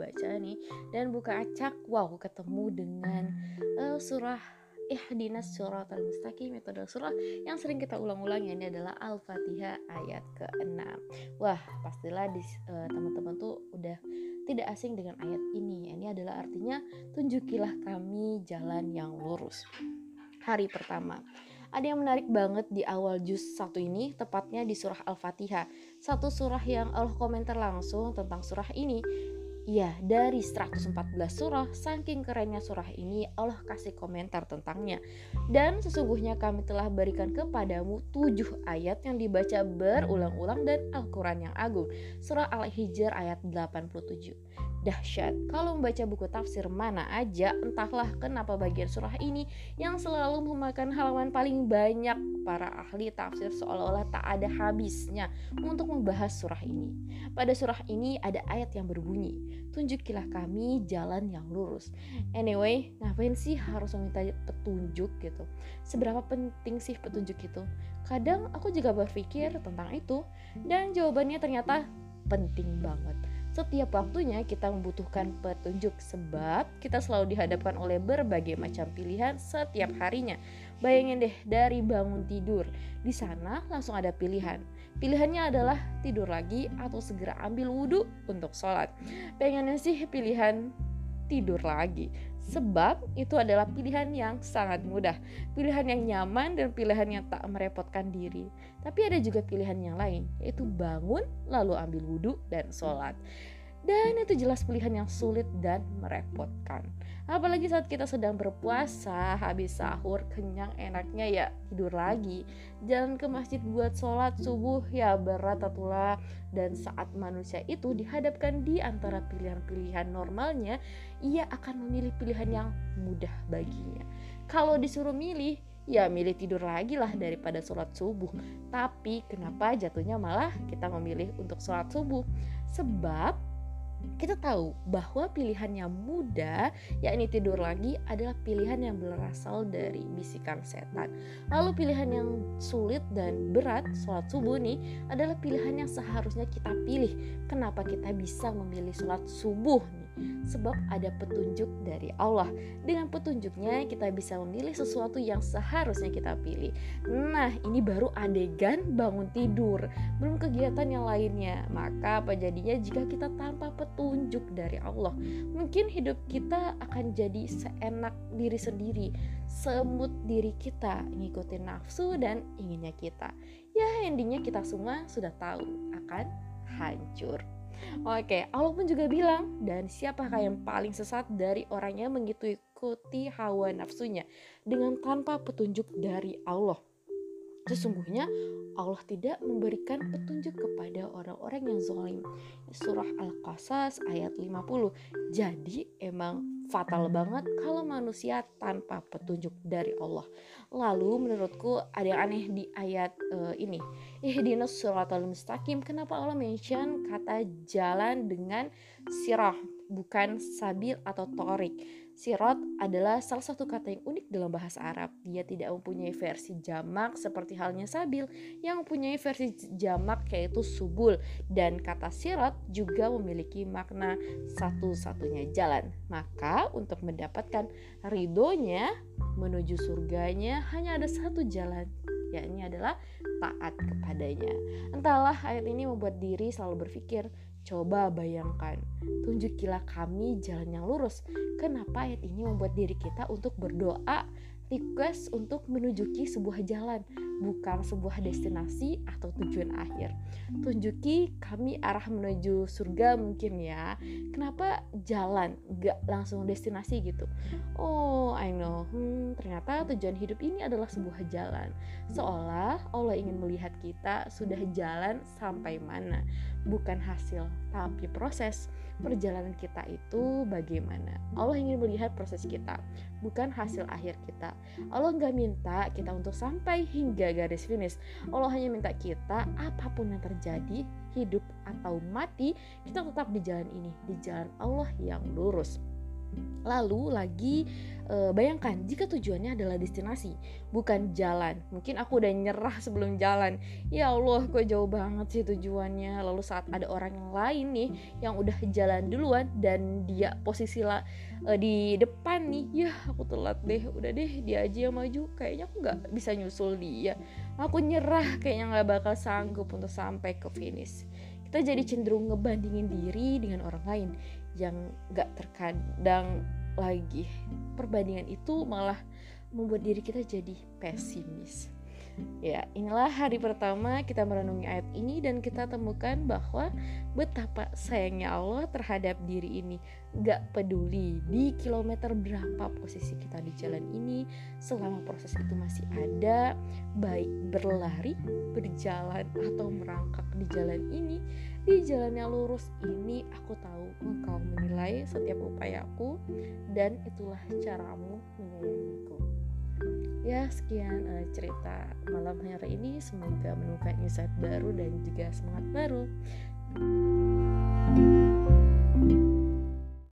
baca nih dan buka acak wow ketemu dengan uh, surah ihdinas suratal mustaqim itu adalah surah yang sering kita ulang-ulang ya ini adalah Al-Fatihah ayat ke-6. Wah, pastilah di uh, teman-teman tuh udah tidak asing dengan ayat ini. Ini adalah artinya tunjukilah kami jalan yang lurus. Hari pertama. Ada yang menarik banget di awal juz satu ini, tepatnya di surah Al-Fatihah. Satu surah yang Allah komentar langsung tentang surah ini Ya, dari 114 surah, saking kerennya surah ini, Allah kasih komentar tentangnya. Dan sesungguhnya kami telah berikan kepadamu tujuh ayat yang dibaca berulang-ulang dan Al-Quran yang agung. Surah Al-Hijr ayat 87 dahsyat. Kalau membaca buku tafsir mana aja, entahlah kenapa bagian surah ini yang selalu memakan halaman paling banyak para ahli tafsir seolah-olah tak ada habisnya untuk membahas surah ini. Pada surah ini ada ayat yang berbunyi, tunjukilah kami jalan yang lurus. Anyway, ngapain sih harus meminta petunjuk gitu? Seberapa penting sih petunjuk itu? Kadang aku juga berpikir tentang itu dan jawabannya ternyata penting banget setiap waktunya kita membutuhkan petunjuk sebab kita selalu dihadapkan oleh berbagai macam pilihan setiap harinya. Bayangin deh dari bangun tidur, di sana langsung ada pilihan. Pilihannya adalah tidur lagi atau segera ambil wudhu untuk sholat. Pengennya sih pilihan tidur lagi. Sebab itu adalah pilihan yang sangat mudah, pilihan yang nyaman dan pilihan yang tak merepotkan diri. Tapi ada juga pilihan yang lain, yaitu bangun lalu ambil wudhu dan sholat. Dan itu jelas pilihan yang sulit dan merepotkan. Apalagi saat kita sedang berpuasa, habis sahur, kenyang, enaknya ya tidur lagi. Jalan ke masjid buat sholat subuh ya berat atulah. Dan saat manusia itu dihadapkan di antara pilihan-pilihan normalnya, ia akan memilih pilihan yang mudah baginya. Kalau disuruh milih, ya milih tidur lagi lah daripada sholat subuh. Tapi kenapa jatuhnya malah kita memilih untuk sholat subuh? Sebab kita tahu bahwa pilihan yang mudah, yakni tidur lagi, adalah pilihan yang berasal dari bisikan setan. Lalu pilihan yang sulit dan berat, sholat subuh nih, adalah pilihan yang seharusnya kita pilih. Kenapa kita bisa memilih sholat subuh nih? Sebab ada petunjuk dari Allah. Dengan petunjuknya kita bisa memilih sesuatu yang seharusnya kita pilih. Nah, ini baru adegan bangun tidur, belum kegiatan yang lainnya. Maka apa jadinya jika kita tanpa petunjuk dari Allah? Mungkin hidup kita akan jadi seenak diri sendiri, semut diri kita, ngikutin nafsu dan inginnya kita. Ya, endingnya kita semua sudah tahu akan hancur. Oke, Allah pun juga bilang, dan siapakah yang paling sesat dari orang yang mengikuti hawa nafsunya dengan tanpa petunjuk dari Allah. Sesungguhnya Allah tidak memberikan petunjuk kepada orang-orang yang zalim. Surah Al-Qasas ayat 50. Jadi emang fatal banget kalau manusia tanpa petunjuk dari Allah. Lalu menurutku ada yang aneh di ayat uh, ini. Ihdinas suratal mustaqim. Kenapa Allah mention kata jalan dengan sirah bukan sabil atau torik? Sirot adalah salah satu kata yang unik dalam bahasa Arab. Dia tidak mempunyai versi jamak seperti halnya sabil yang mempunyai versi jamak yaitu subul dan kata sirot juga memiliki makna satu-satunya jalan. Maka untuk mendapatkan ridhonya menuju surganya hanya ada satu jalan yakni adalah taat kepadanya. Entahlah ayat ini membuat diri selalu berpikir Coba bayangkan, tunjukilah kami jalan yang lurus. Kenapa ayat ini membuat diri kita untuk berdoa request untuk menujuki sebuah jalan, bukan sebuah destinasi atau tujuan akhir. Tunjuki kami arah menuju surga mungkin ya. Kenapa jalan, gak langsung destinasi gitu? Oh, I know. Hmm, ternyata tujuan hidup ini adalah sebuah jalan. Seolah Allah ingin melihat kita sudah jalan sampai mana, bukan hasil, tapi proses perjalanan kita itu bagaimana. Allah ingin melihat proses kita, bukan hasil akhir kita. Allah nggak minta kita untuk sampai hingga garis finish. Allah hanya minta kita apa pun yang terjadi, hidup atau mati, kita tetap di jalan ini, di jalan Allah yang lurus. Lalu lagi e, bayangkan jika tujuannya adalah destinasi, bukan jalan. Mungkin aku udah nyerah sebelum jalan. Ya Allah, kok jauh banget sih tujuannya. Lalu saat ada orang lain nih yang udah jalan duluan dan dia posisi lah e, di depan nih, ya aku telat deh. Udah deh, dia aja yang maju. Kayaknya aku nggak bisa nyusul dia. Aku nyerah, kayaknya nggak bakal sanggup untuk sampai ke finish kita jadi cenderung ngebandingin diri dengan orang lain yang gak terkadang lagi perbandingan itu malah membuat diri kita jadi pesimis Ya, inilah hari pertama kita merenungi ayat ini dan kita temukan bahwa betapa sayangnya Allah terhadap diri ini. Gak peduli di kilometer berapa posisi kita di jalan ini, selama proses itu masih ada, baik berlari, berjalan, atau merangkak di jalan ini, di jalan yang lurus ini aku tahu engkau menilai setiap upayaku dan itulah caramu menyayangiku. Ya sekian uh, cerita malam hari ini. Semoga menemukan insight baru dan juga semangat baru. thank you